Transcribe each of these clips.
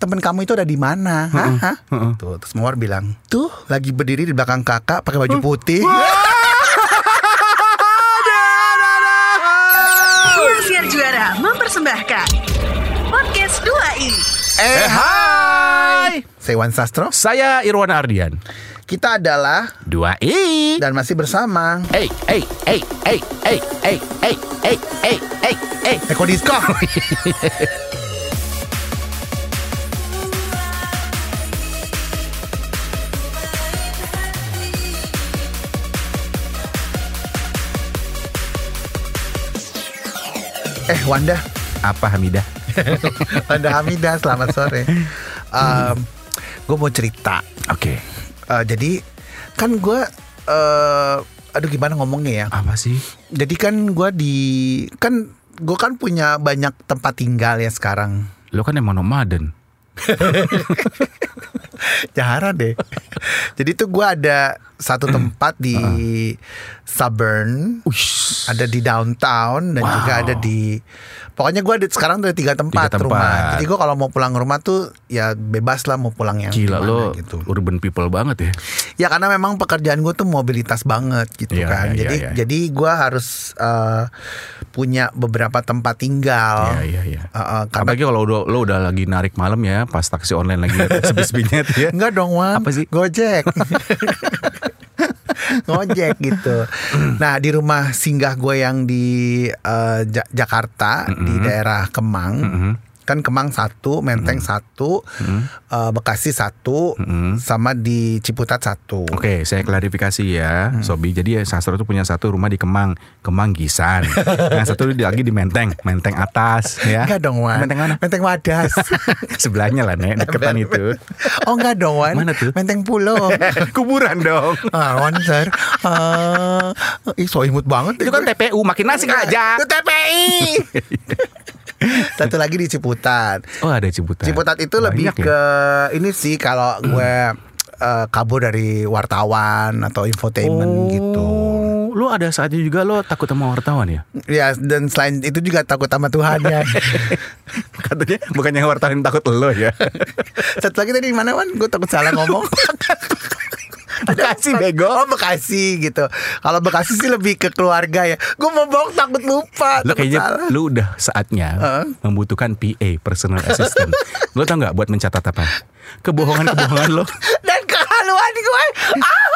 temen kamu itu ada di mana? Hah? Hah? heeh. Tuh, terus Mawar bilang, tuh lagi berdiri di belakang kakak pakai baju putih. Siar Juara mempersembahkan Podcast 2 i eh, hai. Saya Wan Sastro. Saya Irwan Ardian. Kita adalah Dua i. dan masih bersama Hey, hey, hey, hey, hey, hey, hey, hey, hey, hey, hey. Eko Disco. eh Wanda, Apa Hamidah? Wanda Hamidah, selamat sore. Um, gue mau cerita. Oke. Eh, jadi kan gue, eh aduh gimana ngomongnya ya? Apa sih? Jadi kan gue di kan gue kan punya banyak tempat tinggal ya sekarang. Lo kan emang nomaden. Jahara deh. Jadi tuh gue ada satu tempat di Suburn, Ush. ada di downtown dan Wow. juga ada di pokoknya gue sekarang ada tiga tempat, Tiga tempat. rumah. Jadi gue kalau mau pulang rumah tuh ya bebas lah mau pulang yang Gila lo gitu. urban people banget ya. Ya karena memang pekerjaan gue tuh mobilitas banget gitu Iya, kan. iya, jadi iya, iya. jadi gue harus eh, punya beberapa tempat tinggal. Iya, iya, iya. Eh, karena Apalagi kalau udah lo udah lagi narik malam ya, pas taksi online lagi sebis-bisnya tuh ya. Enggak dong Wan Apa sih? Gojek Ngojek gitu. Nah di rumah singgah gue yang di eh, Ja- Jakarta Di daerah Kemang Kan Kemang satu Menteng satu eh, Bekasi satu Sama di Ciputat satu Oke, saya klarifikasi ya, Hmm. Sobi. Jadi ya Sastro tuh punya satu rumah di Kemang, Kemang Gisan. Yang satu lagi di Menteng, Menteng atas ya. Enggak dong Wan Menteng mana? Menteng Wadas Sebelahnya lah, Nek, deketan itu. Oh enggak dong Wan Mana tuh? Menteng Pulau Kuburan dong. Ah, Wan sir Ah, Ih so imut banget Itu kan TPU, makin asik aja. Itu TPI Satu lagi di Ciputat Oh, ada Ciputat. Ciputat itu lebih Banyak ya? ke ini sih kalau gue eh, kabur dari wartawan atau infotainment gitu. Oh, Lo ada saatnya juga lo takut sama wartawan ya? Ya dan selain itu juga takut sama Tuhan ya. Katanya bukannya wartawan takut lo ya? Satu lagi tadi di mana Wan? Gue takut salah ngomong. Bekasi bego. Oh Bekasi gitu. Kalau Bekasi sih lebih ke keluarga ya. Gue mau bohong takut lupa. Takut kayaknya salah. lu udah saatnya Heeh. membutuhkan PA personal assistant. lo tau nggak buat mencatat apa? Kebohongan-kebohongan lo Dan kehaluan gue. Ah,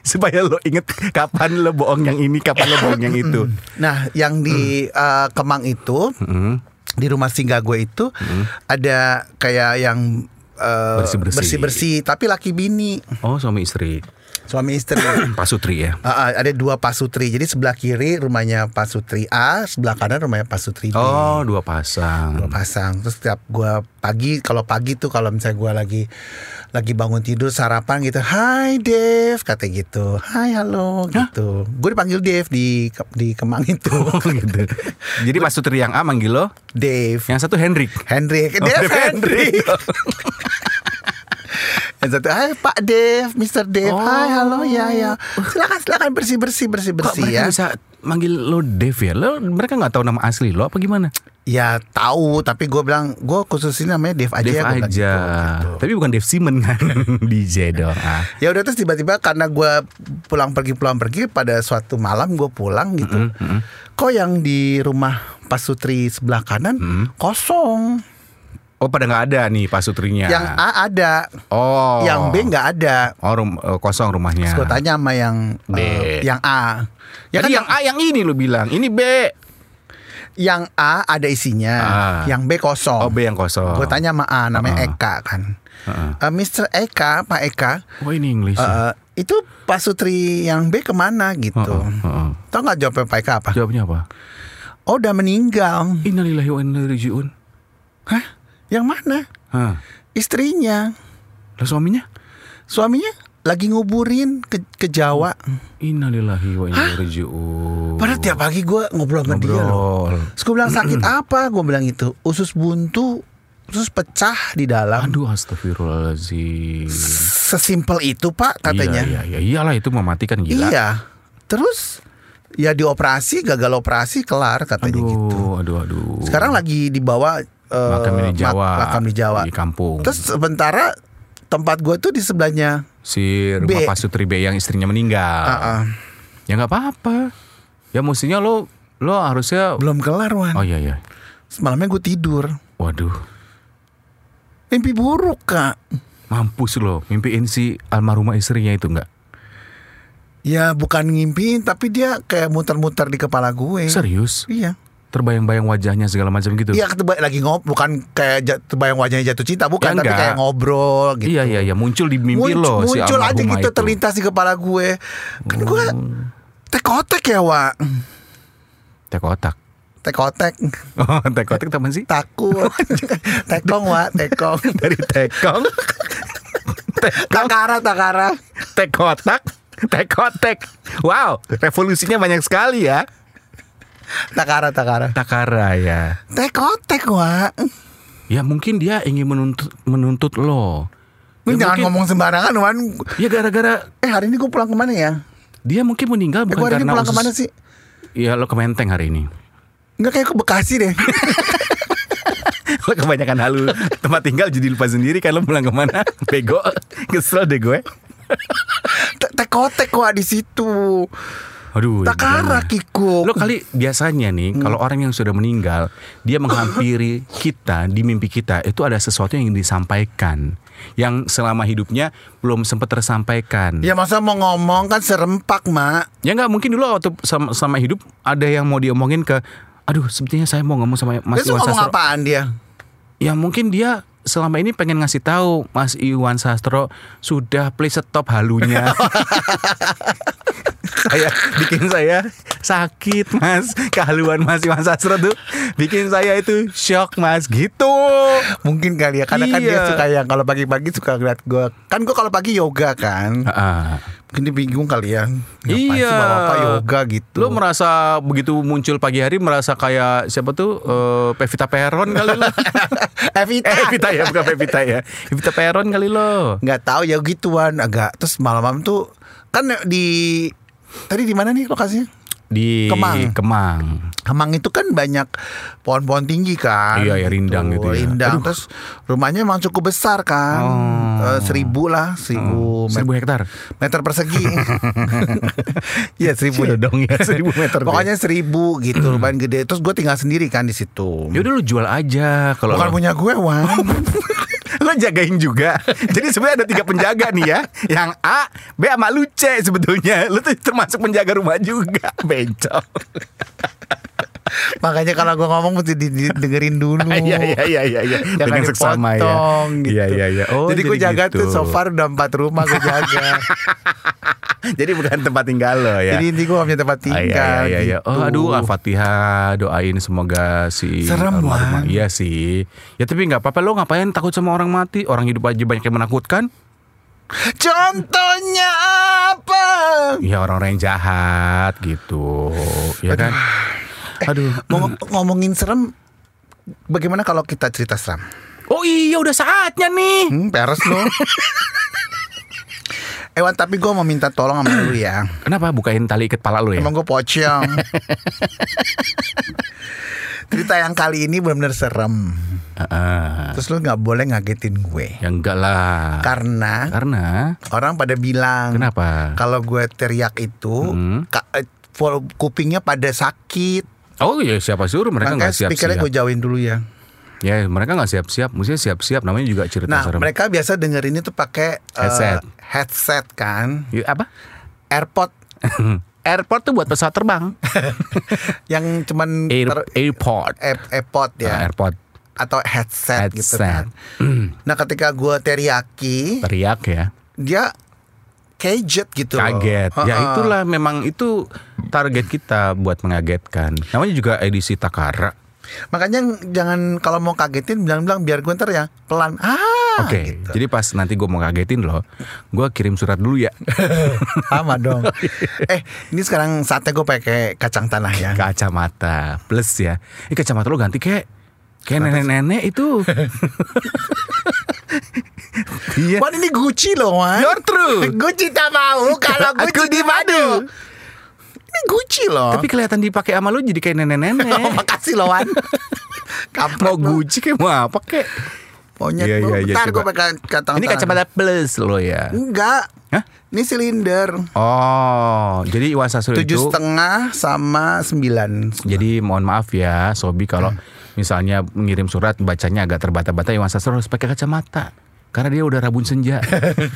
supaya lo inget kapan lo bohong yang ini, kapan lo bohong yang itu. Nah, yang di eh, Kemang itu Mm. di rumah singgah gue itu ada kayak yang eh, Bersih-bersih. bersih-bersih, tapi laki bini Oh suami istri, suami istri. Pak Sutri ya. Ah, ada dua pasutri. Jadi sebelah kiri rumahnya pasutri A, sebelah kanan rumahnya pasutri B. Oh dua Dua pasang. pasang. Terus setiap gua pagi, kalau pagi tuh kalau misalnya gua lagi lagi bangun tidur sarapan gitu, Hai Dev, kata gitu. Hai halo gitu. Gue dipanggil Dev di di Kemang itu. Oh gitu. Jadi Pak Sutri yang A manggil lo, Dave. yang satu Hendrik. Hendrik, Oh, Dev Dev Hendrik. Yang satu, hai Pak Dev, Mr. Dev, Oh. hai halo ya ya, silakan silakan bersih bersih bersih Kok bersih mereka ya. bisa manggil lo Dev ya? Lo mereka nggak tahu nama asli lo apa gimana? Ya tahu, tapi gue bilang gue khususin namanya Dev aja Dev ya. aja. gitu, gitu. Tapi bukan Dev Simon kan, DJ dong. Ah. Ya udah terus tiba-tiba karena gue pulang pergi pulang pergi pada suatu malam gue pulang gitu. Mm-hmm, Kok yang di rumah Pak Sutri sebelah kanan Mm-hmm. kosong. Oh pada nggak ada nih Pak Sutrinya. Yang A ada, Oh. yang B nggak ada. Oh rum- eh, kosong rumahnya. Terus gue tanya sama yang B. eh, yang A. Ya kan kan yang A yang ini lo bilang. Ini B. yang A ada isinya, Ah. yang B kosong. Oh B yang kosong. Gue tanya sama A namanya Ah. Eka kan. Heeh. Eh, Mr. Eka, Pak Eka, Oh ini English. ya? itu Pak Sutri yang B ke mana gitu? Heeh, heeh. Tahu nggak jawabnya Pak Eka apa? Jawabnya apa? Oh udah meninggal. Innalillahi wa inna ilaihi. Hah? Yang mana? Hah. Istrinya. Lah suaminya? Suaminya lagi nguburin ke, ke Jawa. Innalillahi wa inna ilaihi raji'un. Padahal tiap pagi gue ngobrol sama dia loh. Terus gue bilang sakit apa? Gue bilang itu usus buntu, usus pecah di dalam. Aduh astagfirullahaladzim. Sesimpel itu pak katanya. Iya, iya, iya. Iyalah itu mematikan gila. Iya. Terus ya dioperasi gagal operasi kelar katanya Aduh, gitu. aduh, aduh. Sekarang lagi dibawa eh, Makam di Jawa. makam di Jawa. Di kampung. Terus sementara tempat gue tuh di sebelahnya. si rumah B. Pak Sutri B yang istrinya meninggal. Ah, ah. Ya nggak apa-apa. Ya mestinya lo lo harusnya belum kelar Wan. Oh iya iya. Semalamnya gue tidur. Waduh, Mimpi buruk kak. mampus lo mimpiin si almarhumah istrinya itu nggak? Ya bukan ngimpiin tapi dia kayak muter-muter di kepala gue. Serius? Iya. Terbayang-bayang wajahnya segala macam gitu. Iya ketebak lagi ngob bukan kayak terbayang wajahnya jatuh cinta bukan Ya, tapi enggak. kayak ngobrol gitu. Iya iya iya muncul di mimpi muncul, lo si muncul aja gitu itu. terlintas di kepala gue. Kan gue Oh. tekotek ya, Wak. Tekotak. Tekotek. Oh, tekotak teman sih? Takut. tekong, Wak, tekong. Dari tekong. Takara, takara. Tekotak. Tekotek. Wow, revolusinya banyak sekali ya. Takara, takara. Takara ya. Tekotek, Wak. Ya mungkin dia ingin menuntut menuntut lo. Ya, jangan mungkin- ngomong sembarangan, Wan. Ya gara-gara Eh, hari ini gue pulang ke mana ya? dia mungkin meninggal Eh, bukan gue hari ini karena pulang usus- ke mana sih? Iya lo ke Menteng hari ini. Enggak kayak ke Bekasi deh. Lo kebanyakan halu tempat tinggal jadi lupa sendiri kan lo pulang ke mana? Bego, kesel deh gue. Te- Tekotek, Wak, di situ. Aduh. Takara? Kiko. Lo kali biasanya nih kalau orang yang sudah meninggal dia menghampiri kita di mimpi kita itu ada sesuatu yang ingin disampaikan yang selama hidupnya belum sempat tersampaikan. Ya masa mau ngomong kan serempak, Mak. Ya nggak mungkin dulu waktu sama, sama hidup ada yang mau diomongin ke Aduh sepertinya saya mau ngomong sama Mas Iwan ngomong Sastro apaan dia? Ya mungkin dia selama ini pengen ngasih tahu Mas Iwan Sastro sudah please stop halunya. Kayak bikin saya sakit mas. Kehaluan Mas Iwan Sastro tuh Bikin saya itu shock mas. Gitu. Mungkin kali ya Karena kan dia Iya. suka yang Kalau pagi-pagi suka ngeliat gue Kan gue kalau pagi yoga kan. Ah, Mungkin dia bingung kali ya Ngapain Iya. sih bapak yoga gitu. Lo merasa begitu muncul pagi hari Merasa kayak siapa tuh eh, Pevita Peron kali lo Evita. Eh Pevita ya bukan Pevita ya. Pevita Peron kali lo nggak tahu ya gituan. Agak terus malam-malam tuh kan di tadi di mana nih lokasinya? Di Kemang. Kemang. Kemang itu kan banyak pohon-pohon tinggi kan? Iya, ya, rindang gitu ya. rindang. Aduh. terus rumahnya emang cukup besar kan? Oh. Eh, seribu lah seribu met- Seribu hektar? meter persegi. Iya seribu. Sudah dong ya Seribu meter pokoknya seribu gitu lumayan gede. Terus gue tinggal sendiri kan di situ. Ya udah lu jual aja kalau bukan lo- punya gue Wan lo jagain juga. Jadi sebenarnya ada tiga penjaga nih ya. Yang A, B sama lu C sebetulnya. Lu tuh termasuk penjaga rumah juga. Bencong. Makanya kalau gue ngomong mesti di- di- dengerin dulu Iya iya iya iya iya. Jangan Dengan seksama ya. dipotong, gitu. Iya iya iya. Oh, jadi gue jaga gitu. tuh so far udah empat rumah gue jaga. Jadi bukan tempat tinggal lo ya. Jadi inti gue punya tempat tinggal. iya, iya, iya. gitu. Oh aduh Al-Fatihah doain semoga si Serem, Wan. Iya sih Ya tapi nggak apa-apa lo ngapain takut sama orang mati Orang hidup aja banyak yang menakutkan Contohnya apa? Ya orang-orang yang jahat gitu Ya kan Aduh Mau ngomongin serem, bagaimana kalau kita cerita serem? Oh iya udah saatnya nih Hmm, peres lo. Ewan tapi gue mau minta tolong sama lu ya. Kenapa bukain tali ikat pala lo ya? Emang gue pocong. Cerita yang kali ini benar-benar serem. Heeh. Terus lu nggak boleh ngagetin gue. Ya enggak lah Karena Karena orang pada bilang Kenapa? kalau gue teriak itu Hmm. eh, kupingnya pada sakit. Oh iya siapa suruh? Mereka nggak speakernya siap-siap gue jauhin dulu ya. Ya mereka nggak siap-siap. Mestinya siap-siap namanya juga cerita Nah serem. mereka biasa dengerin itu pakai eh, Headset. headset kan, Ya, Apa? AirPod. Airport tuh buat pesawat terbang. Yang cuman Air, ter- Airport Air- AirPod ya? Airport atau headset, gitu Headset. kan. Nah ketika gue teriyaki, Teriak ya. dia kaget gitu. loh. Kaget Ya Heeh. itulah memang itu target kita buat mengagetkan Namanya juga edisi Takara Makanya jangan kalau mau kagetin bilang-bilang biar gue ntar ya pelan. Ah. Oke, gitu. jadi pas nanti gue mau ngagetin lo, gue kirim surat dulu ya. Sama dong. eh, ini sekarang saatnya gue pakai kacang tanah ya. Kacamata plus ya. Ini kacamata lo ganti kayak kayak nenek-nenek itu. Iya. Wan ini Gucci loh, Wan. Your true. Gucci tak mau kalau Gucci di madu. Ini Gucci loh. Tapi kelihatan dipakai sama lo jadi kayak Oh, nenek-nenek. makasih loh, Wan. Kampret mau lu. Gucci kayak mau apa kek? Monyet Iya, lu. iya, iya, gue pegang kata Ini kacamata plus lo ya. Enggak. Hah? Ini silinder. Oh, jadi Iwan Sastro Tujuh itu setengah sama sembilan. Jadi mohon maaf ya Sobi kalau misalnya mengirim surat bacanya agak terbata-bata Iwan Sastro harus pakai kacamata karena dia udah rabun senja.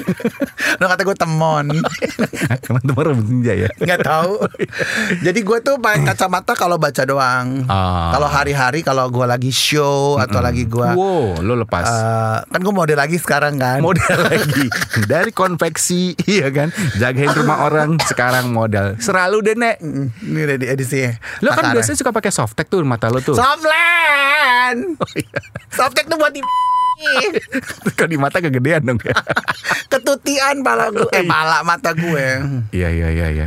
Lo kata gue temon. Teman-teman rabun senja ya. Nggak tahu. Jadi gue tuh pakai kacamata kalau baca doang. Ah. Kalau hari-hari kalau gue lagi show atau lagi gue Wow, lo lepas. eh, kan gue model lagi sekarang kan. modal lagi dari konveksi iya kan jagain rumah orang sekarang modal selalu deh nek Mm, Ini udah di edisi. lo kan biasanya suka pakai softtek tuh mata lo tuh Softland. Oh, iya. Softtek tuh buat di kalau di mata kegedean dong ya. Ketutian pala gue. Eh pala mata gue. iya iya iya iya.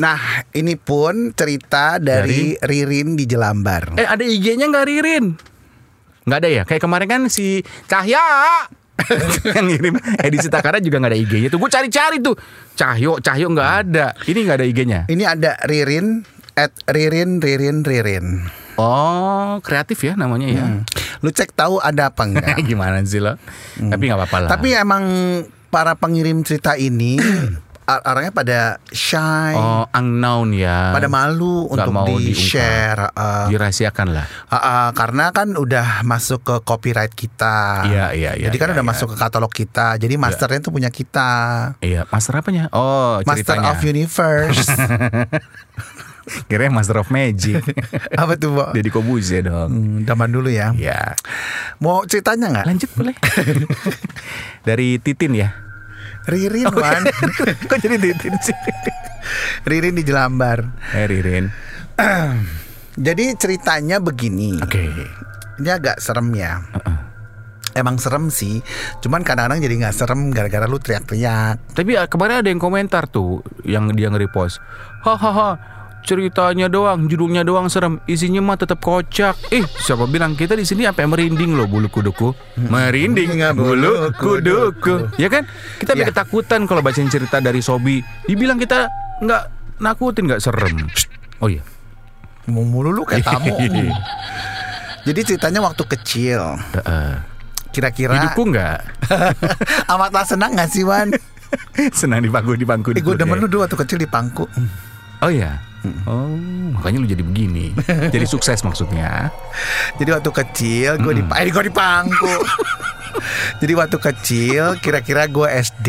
Nah, ini pun cerita dari, Ririn di Jelambar. eh ada IG-nya nggak Ririn? Nggak ada ya? Kayak kemarin kan si Cahya. Yang ngirim edisi Takara juga nggak ada IG-nya tuh. Gue cari-cari tuh. Cahyo Cahyo nggak ada. Ini nggak ada IG-nya Ini ada Ririn at Ririn Ririn Ririn. Oh kreatif ya namanya ya Lu cek tahu ada apa enggak? gimana sih lo tapi nggak apa-apa lah Tapi emang para pengirim cerita ini or- orangnya pada shy, Oh, unknown ya. pada malu Nggak untuk mau di diungkap. share. Dirahasiakan lah. karena kan udah masuk ke copyright kita. Iya, iya, iya, Jadi kan iya, udah iya. masuk ke katalog kita. Jadi masternya tuh punya kita. Iya, master apanya? Oh, Master ceritanya. of Universe. Kira Master of Magic. Apa tuh, Bo? Deddy Kobuze dong. Hmm, dulu ya. Iya. Mau ceritanya nggak? Lanjut boleh. Dari Titin ya. Ririn, Wan. Kok jadi Titin sih? Ririn di Jelambar. Eh Ririn. Jadi ceritanya begini. Oke. Ini agak serem ya. Emang serem sih. Cuman kadang-kadang jadi nggak serem gara-gara lu teriak-teriak. Tapi ah, kemarin ada yang komentar tuh yang dia nge-repost. Hahaha. Ceritanya doang, judulnya doang serem, isinya mah tetap kocak. Eh, siapa bilang kita di sini sampai merinding loh bulu kuduku. Merinding Nggak bulu kuduku. Ya kan? Kita Iya. ketakutan kalau bacain cerita dari Sobi. Dibilang kita nggak nakutin, nggak serem. Oh iya. Ngomong mulu lu kayak tamu. Jadi ceritanya waktu kecil. Heeh. Kira-kira Hidupku nggak amatlah senang gak sih Wan? senang di bangku di bangku. Eh, gue demen ya. lu dulu waktu kecil di pangku. Oh Oh, makanya lu jadi begini. jadi sukses maksudnya. Jadi waktu kecil gue di eh gue di pangku. Jadi waktu kecil kira-kira gue SD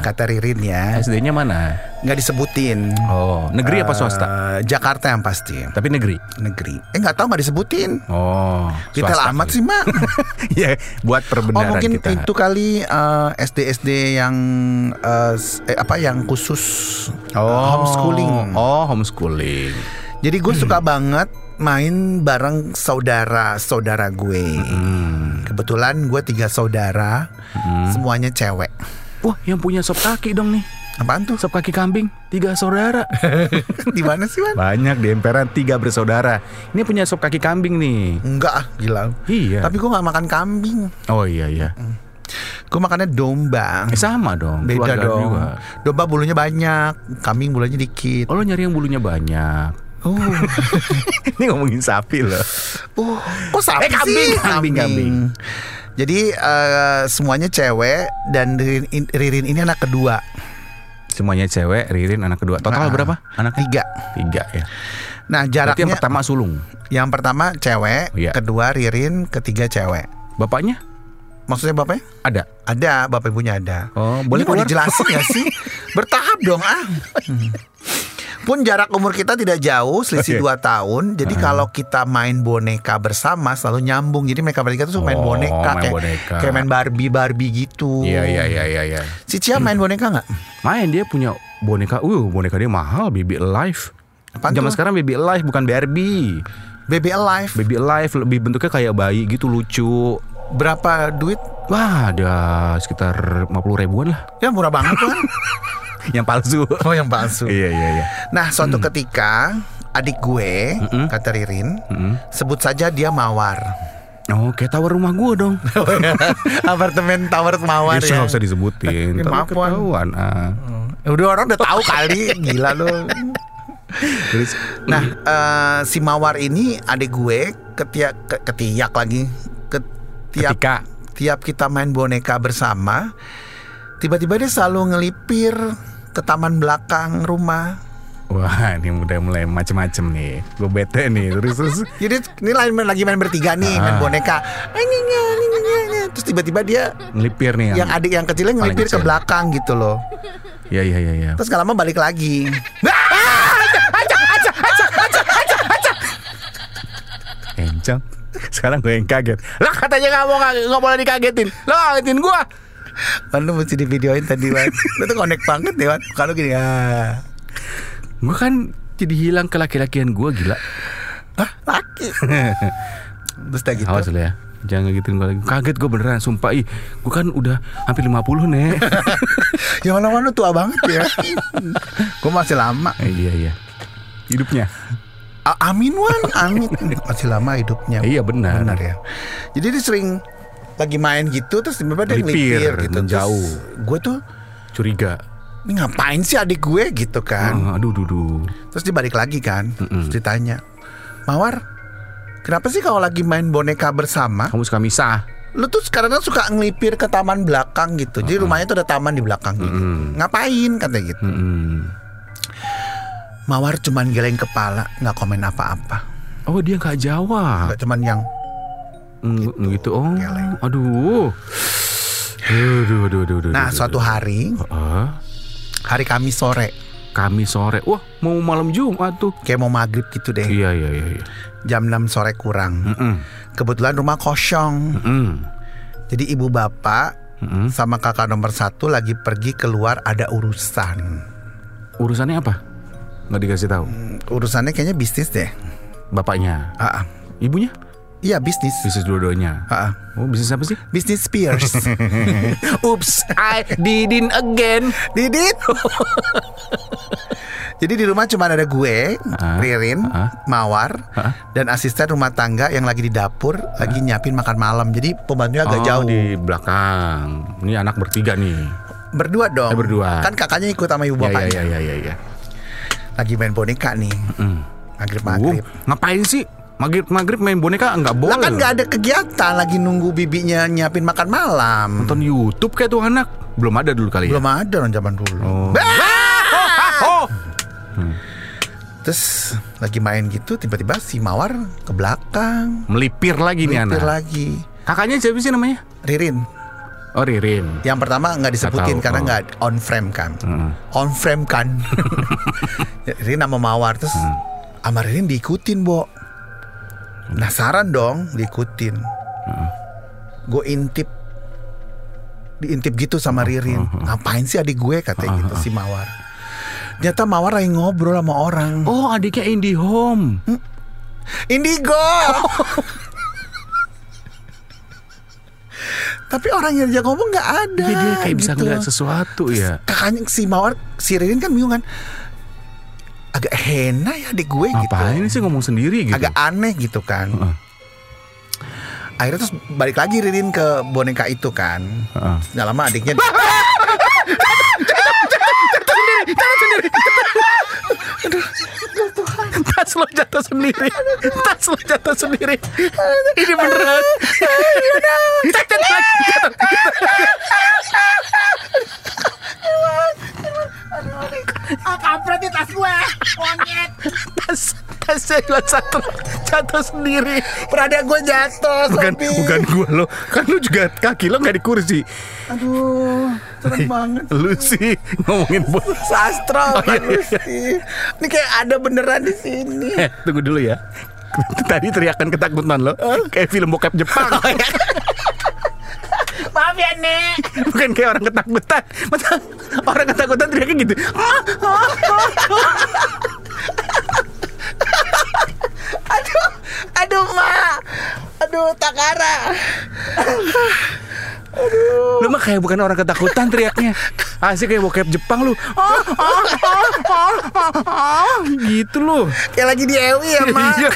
kata Ririn ya SD-nya mana? nggak disebutin. Oh, negeri apa swasta? Eh, Jakarta yang pasti Tapi negeri. negeri. Eh nggak tahu nggak disebutin. Oh, swasta amat sih mak. Iya, buat Oh perbenaran mungkin kita. itu kali eh, SD SD yang s- eh, apa yang khusus oh, homeschooling. Oh, homeschooling. Jadi gue suka banget main bareng saudara saudara gue. Hmm. Kebetulan gue tiga saudara, semuanya cewek. Wah, yang punya sop kaki dong nih. Apaan tuh? Sop kaki kambing, tiga saudara. Di mana sih Wan? Banyak di emperan tiga bersaudara. Ini punya sop kaki kambing nih. Enggak ah, gila. Iya. Tapi gue nggak makan kambing. Oh iya iya. Gue makannya domba. Eh, sama dong. Beda dong. juga. Domba bulunya banyak, kambing bulunya dikit. Oh lo nyari yang bulunya banyak. Oh, Ini ngomongin sapi loh. uh, kok sapi Eh, kambing, sih? kambing, kambing. Jadi eh, semuanya cewek dan Ririn, Ririn ini anak kedua. Semuanya cewek, Ririn anak kedua. Total Ah, berapa anaknya? Tiga. Tiga ya. Nah Berarti jaraknya yang pertama sulung. yang pertama cewek, Iya. kedua Ririn, ketiga cewek. Bapaknya Maksudnya bapaknya? ada. Ada, bapak ibunya ada. Oh, Ini boleh mau keluar? dijelasin gak sih? Bertahap dong ah. Hmm. Pun jarak umur kita tidak jauh, selisih Oke. 2 tahun. Jadi kalau kita main boneka bersama selalu nyambung. Jadi mereka bertiga tuh suka main Oh, boneka main kayak boneka. kayak main Barbie Barbie gitu. Iya iya iya iya iya. Si Cia main boneka nggak? Main dia punya boneka. Uh, boneka dia mahal, Baby Alive. Apaan Zaman tuh? sekarang Baby Alive bukan Barbie. Baby Alive. Baby Alive lebih bentuknya kayak bayi gitu lucu. Berapa duit? Wah, ada sekitar 50 ribuan lah. Ya murah banget kan. Yang palsu. oh yang palsu. iya iya iya. Nah suatu ketika adik gue Mm-mm. kata Ririn Mm-mm. sebut saja dia Mawar. Oh, kayak tower rumah gua dong. Apartemen Tower Mawar Itu ya. nggak usah disebutin. Ya, maaf, ketahuan. Ah. Udah orang udah tahu kali, gila lo. Terus, Nah, eh, si Mawar ini adik gue ketiak ke- ketiak lagi ketiap Ketika tiap kita main boneka bersama tiba-tiba dia selalu ngelipir ke taman belakang rumah. Wah ini udah mulai macem-macem nih. Gue bete nih Terus terus. Jadi ini lain lagi main bertiga nih main Ah. boneka. Anyanya, anyanya. terus tiba-tiba dia Ngelipir nih yang adik yang kecilnya ngelipir ke kecil. belakang gitu loh. Iya iya iya ya. terus gak lama balik lagi. Kencang Sekarang gue yang kaget. Lah katanya gak mau Gak boleh dikagetin. Lah kagetin gue Kan lu mesti di videoin tadi Wan. Lu tuh connect banget ya Wan. Kalau gini ah. Gue kan jadi hilang ke laki-lakian gue gila. Hah? Laki? Terus udah gitu. Awas lu ya. Jangan ngegituin gue lagi. Kaget gue beneran Sumpah. Ih Gue kan udah hampir 50 nek. Ya mana-mana tua banget ya. Gue masih lama. Eh, Iya iya. Hidupnya. A- Amin Wan. Amin. Masih lama hidupnya. Iya benar. Benar ya. Jadi dia sering Lagi main gitu Terus tiba-tiba dia Ngelipir, gitu. menjauh. Gue tuh Curiga. Ini ngapain sih adik gue? gitu kan. Ah, Aduh duh duh Terus dia balik lagi kan Terus ditanya Mawar Kenapa sih kalau lagi main boneka bersama Kamu suka misah? Lu tuh sekarang kan suka ngelipir ke taman belakang gitu. Jadi rumahnya tuh ada taman di belakang gitu. Ngapain? Katanya gitu. Mm-mm. Mawar cuman geleng kepala nggak komen apa-apa. Oh dia gak jawab. Nggak cuman yang Mm, gitu. Oh, Geleng. aduh. Aduh, aduh, aduh, aduh. Nah aduh, suatu hari Heeh. Hari Kamis sore Kami sore. Wah, mau malam Jumat tuh. Kayak mau maghrib gitu deh Iya, iya, iya, iya. Jam 6 sore kurang Mm-mm. Kebetulan rumah kosong Mm-mm. Jadi ibu bapak Mm-mm. sama kakak nomor satu lagi pergi keluar ada urusan Urusannya apa? Nggak dikasih tahu. Urusannya kayaknya bisnis deh Bapaknya, ah. ibunya, Iya bisnis bisnis dua-duanya. Oh, bisnis apa sih? Bisnis Spears Oops, I didn't again. Didit Jadi di rumah cuma ada gue, Ah, Ririn, ah. Mawar, Ah. dan asisten rumah tangga yang lagi di dapur lagi nyiapin makan malam. Jadi pembantunya agak oh, jauh. di belakang. Ini anak bertiga nih. Berdua dong. Eh, berdua. Kan kakaknya ikut sama ibu Ya, bapaknya. ya, ya, ya, ya. Lagi main boneka nih. Mm. Maghrib Uh, maghrib. ngapain sih? Maghrib maghrib main boneka nggak boleh. Lah kan nggak ada kegiatan lagi nunggu bibinya nyiapin makan malam. Nonton YouTube kayak tuh anak. Belum ada dulu kali ya. Belum ada orang zaman dulu. Oh. Bah! Oh. Terus lagi main gitu tiba-tiba si Mawar ke belakang. Melipir lagi nih Nyetir anak. lagi. Kakaknya siapa sih namanya? Ririn. Oh Ririn. Yang pertama nggak disebutin tahu, karena oh. nggak on frame kan. Heeh. On frame kan. Ririn sama Mawar terus Hmm. sama Ririn diikutin, Bo. Penasaran dong, diikutin. Hmm. Gue intip diintip gitu sama Ririn. Ngapain sih adik gue katanya gitu si Mawar. Ternyata Mawar lagi ngobrol sama orang. Oh adiknya IndiHome. Indigo. Tapi orang yang dia ngomong nggak ada. Jadi dia kayak bisa gitu. ngeliat sesuatu ya. Kakaknya si Mawar, si Ririn kan bingung kan. Agak hena ya adik gue Ngapain gitu. sih ngomong sendiri gitu? Agak aneh gitu kan. Heeh. Akhirnya terus balik lagi Ririn ke boneka itu kan. Heeh. Nggak lama adiknya Tas lo jatuh sendiri. Tas lo jatuh sendiri. Ini beneran. Jatuh lagi. Ah, kampret di tas gue. Monyet. Tas tasnya hilang satu. Jatuh sendiri. Perada gue jatuh. Bukan Sopi. bukan gua lo. Kan lu juga kaki lo nggak di kursi. Aduh, serem banget. Lu sih ngomongin bos. Sastra Oh, iya, kan iya. mesti. Ini kayak ada beneran di sini. Eh, tunggu dulu ya. Tadi teriakan ketakutan lo kayak film bokep Jepang. Maaf ya, Nek. Bukan kayak orang ketakutan. Masa orang ketakutan teriaknya gitu. Aduh, aduh, Ma. Aduh, Takara. Lu mah kayak bukan orang ketakutan teriaknya. Asik kayak bokep Jepang lu. Ah, ah, ah. Gitu lu. Kayak lagi di Ewi ya, Ma. Iya.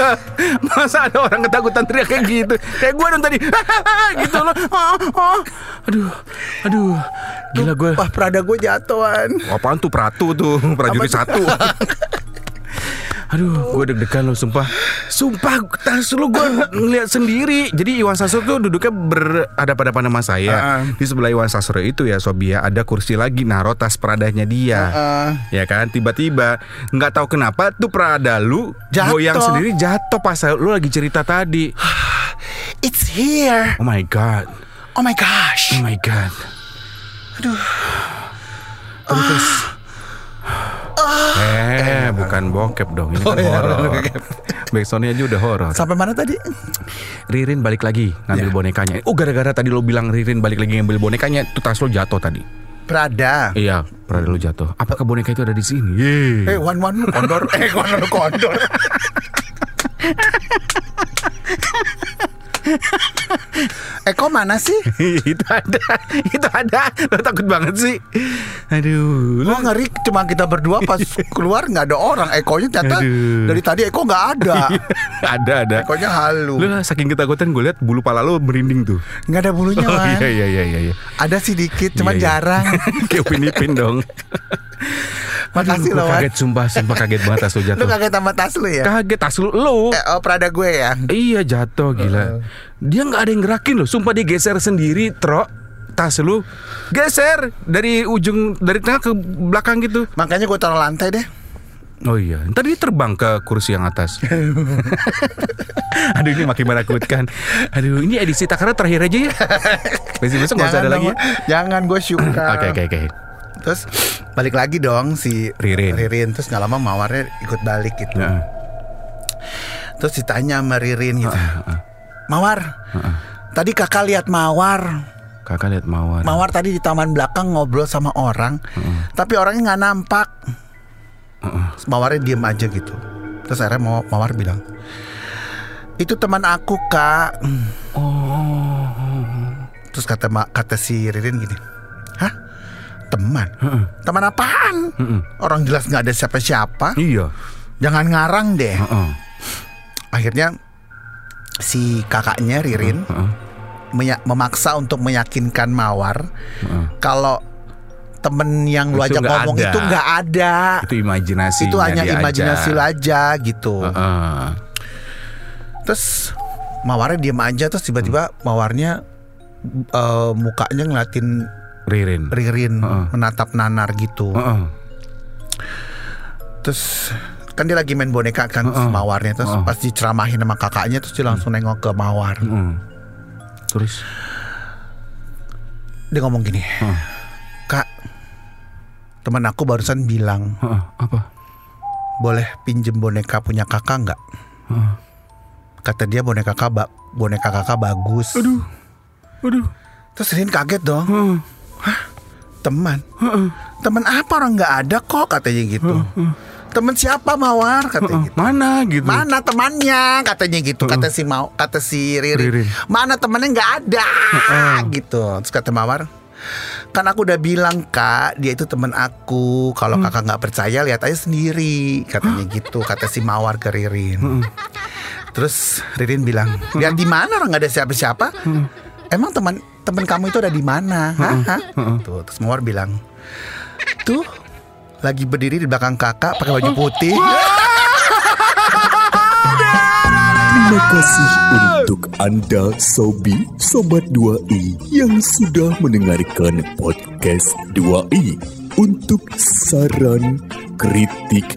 Masa ada orang ketakutan teriak kayak gitu. Kayak gue dong tadi. gitu ah. Aduh. Aduh. Gila gue. Wah, Prada gue jatuhan. Apaan tuh Pratu tuh Prajurit satu Aduh, gue deg-degan lo, sumpah. Sumpah, tas lu gue ngeliat sendiri. Jadi Iwan Sastro tuh duduknya berhadapan-hadapan sama saya. Uh-uh. Di sebelah Iwan Sastro itu ya, Sobia ada kursi lagi naruh tas Pradanya dia. Uh, Ya kan, tiba-tiba nggak tahu kenapa tuh Prada lu Jatuh. goyang sendiri jatuh pas lu lagi cerita tadi. it's here. Oh my god. Oh my gosh. Oh my god. Aduh. Aduh terus. Eh, bukan bokep dong, ini kan iya, horor. Backsoundnya aja udah horor. Sampai mana tadi? Ririn balik lagi ngambil Ya. bonekanya. Oh, gara-gara tadi lo bilang Ririn balik lagi ngambil bonekanya, tuh tas lo jatuh tadi. Prada. Iya, pernah lo jatuh. Apakah boneka itu ada di sini? Yeay. Eh, one one lu kondor. eh, one one kondor. Eko mana sih? itu ada, itu ada. Lo takut banget sih. Aduh, Lu ngeri cuma kita berdua pas keluar nggak ada orang. Ekonya ternyata Aduh. dari tadi Eko nggak ada. ada ada. Ekonya halu. Lu saking ketakutan gue lihat bulu pala lo merinding tuh. Nggak ada bulunya Oh Wan. iya iya iya iya. iya. Ada sih dikit, cuma Iya, iya. jarang. Kayak Upin Ipin dong. Makasih Aduh, loh kaget sumpah, sumpah kaget banget tas lo Lu jatuh. kaget sama tas lu ya? Kaget tas lu, lu. Eh, oh, Prada gue ya. Iya jatuh gila. Dia nggak ada yang gerakin loh. Sumpah dia geser sendiri, tro. Tas lu geser dari ujung dari tengah ke belakang gitu. Makanya gue taruh lantai deh. Oh iya, tadi dia terbang ke kursi yang atas. Aduh ini makin menakutkan. Aduh ini edisi Takara terakhir aja ya. Besok besok nggak usah ada dong, lagi. ya. Jangan gue suka. Oke oke oke. Terus balik lagi dong si Ririn. Ririn terus nggak lama mawarnya ikut balik gitu. Heeh. Terus ditanya sama Ririn gitu. Heeh. Mawar. Tadi kakak lihat Mawar. Kakak lihat mawar. Mawar tadi di taman belakang ngobrol sama orang. Tapi orangnya nggak nampak. Mawarnya diem aja gitu. Terus akhirnya Maw- Mawar bilang, itu teman aku kak. Oh. Terus kata kata si Ririn gini? Teman? Heeh. Teman apaan? Heeh. Orang jelas nggak ada siapa-siapa. Iya. Jangan ngarang deh. Heeh. Akhirnya si kakaknya Ririn menya- memaksa untuk meyakinkan Mawar Heeh. kalau temen yang lu ajak ngomong ada. itu nggak ada. Itu imajinasi. Itu hanya imajinasi lu aja gitu. Heeh. Terus Mawarnya diem aja terus tiba-tiba Mawarnya eh, mukanya ngeliatin Ririn. Ririn Heeh. menatap Nanar gitu. Heeh. Terus kan dia lagi main boneka kan si Mawarnya terus Heeh. pas diceramahin sama kakaknya terus dia langsung nengok ke Mawar. Heeh. Terus. Dia ngomong gini, Heeh. "Kak, teman aku barusan bilang, Heeh. Apa? boleh pinjem boneka punya kakak nggak?" Heeh. Kata dia boneka kakak boneka kakak bagus. Aduh. Aduh. Terus Rin kaget dong. Heeh. Teman. Heeh. Teman apa orang nggak ada kok katanya gitu. Teman siapa Mawar katanya Heeh. gitu. Mana gitu? Mana temannya katanya gitu kata si mau kata si Ririn. Ririn. Mana temannya nggak ada gitu. Terus kata Mawar kan aku udah bilang kak dia itu teman aku kalau kakak nggak percaya lihat aja sendiri katanya gitu kata si Mawar ke Ririn. Terus Ririn bilang lihat di mana orang nggak ada siapa-siapa. Emang teman teman kamu itu ada di mana? Hah? Hah? Tuh, terus Mawar bilang tuh lagi berdiri di belakang kakak pakai baju putih. Terima kasih untuk Anda Sobi Sobat 2i yang sudah mendengarkan podcast 2i. Untuk saran, kritik,